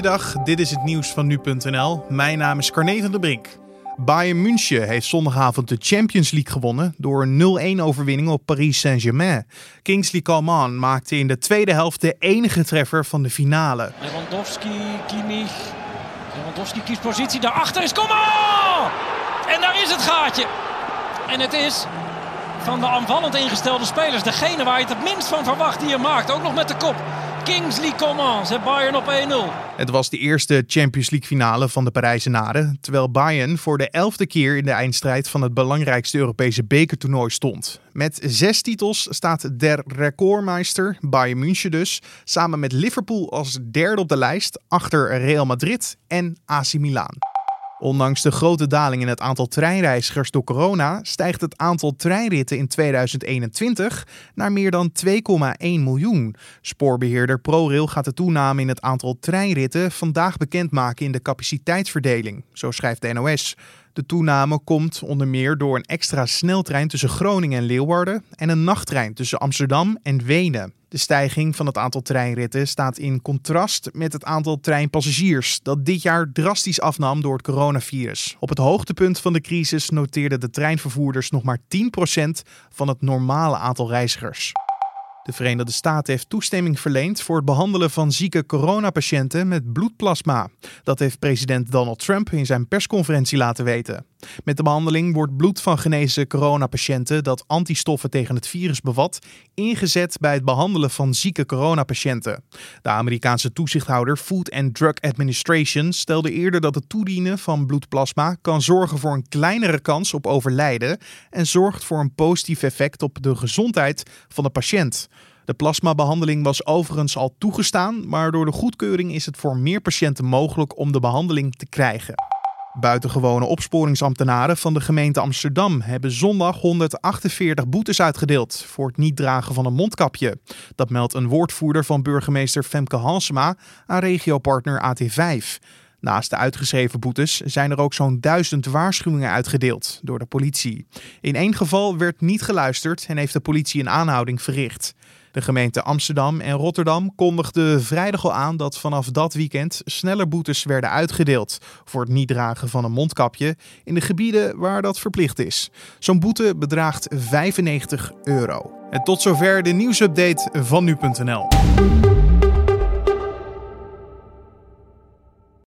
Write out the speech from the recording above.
Goeiedag, dit is het nieuws van nu.nl. Mijn naam is Carne van der Brink. Bayern München heeft zondagavond de Champions League gewonnen door een 0-1 overwinning op Paris Saint-Germain. Kingsley Coman maakte in de tweede helft de enige treffer van de finale. Lewandowski, Kimmich. Lewandowski kiest positie, daarachter is Coman! En daar is het gaatje. En het is van de aanvallend ingestelde spelers degene waar je het het minst van verwacht die je maakt. Ook nog met de kop. Kingsley Coman zet Bayern op 1-0. Het was de eerste Champions League finale van de Parijzenaren, terwijl Bayern voor de elfde keer in de eindstrijd van het belangrijkste Europese bekertoernooi stond. Met zes titels staat der recordmeister, Bayern München dus, samen met Liverpool als derde op de lijst, achter Real Madrid en AC Milan. Ondanks de grote daling in het aantal treinreizigers door corona stijgt het aantal treinritten in 2021 naar meer dan 2,1 miljoen. Spoorbeheerder ProRail gaat de toename in het aantal treinritten vandaag bekendmaken in de capaciteitsverdeling, zo schrijft de NOS. De toename komt onder meer door een extra sneltrein tussen Groningen en Leeuwarden en een nachttrein tussen Amsterdam en Wenen. De stijging van het aantal treinritten staat in contrast met het aantal treinpassagiers, dat dit jaar drastisch afnam door het coronavirus. Op het hoogtepunt van de crisis noteerden de treinvervoerders nog maar 10% van het normale aantal reizigers. De Verenigde Staten heeft toestemming verleend voor het behandelen van zieke coronapatiënten met bloedplasma. Dat heeft president Donald Trump in zijn persconferentie laten weten. Met de behandeling wordt bloed van genezen coronapatiënten dat antistoffen tegen het virus bevat, ingezet bij het behandelen van zieke coronapatiënten. De Amerikaanse toezichthouder Food and Drug Administration stelde eerder dat het toedienen van bloedplasma kan zorgen voor een kleinere kans op overlijden en zorgt voor een positief effect op de gezondheid van de patiënt. De plasmabehandeling was overigens al toegestaan, maar door de goedkeuring is het voor meer patiënten mogelijk om de behandeling te krijgen. Buitengewone opsporingsambtenaren van de gemeente Amsterdam hebben zondag 148 boetes uitgedeeld voor het niet dragen van een mondkapje. Dat meldt een woordvoerder van burgemeester Femke Halsema aan regiopartner AT5. Naast de uitgeschreven boetes zijn er ook zo'n duizend waarschuwingen uitgedeeld door de politie. In één geval werd niet geluisterd en heeft de politie een aanhouding verricht. De gemeente Amsterdam en Rotterdam kondigden vrijdag al aan dat vanaf dat weekend sneller boetes werden uitgedeeld voor het niet dragen van een mondkapje in de gebieden waar dat verplicht is. Zo'n boete bedraagt 95 euro. En tot zover de nieuwsupdate van nu.nl.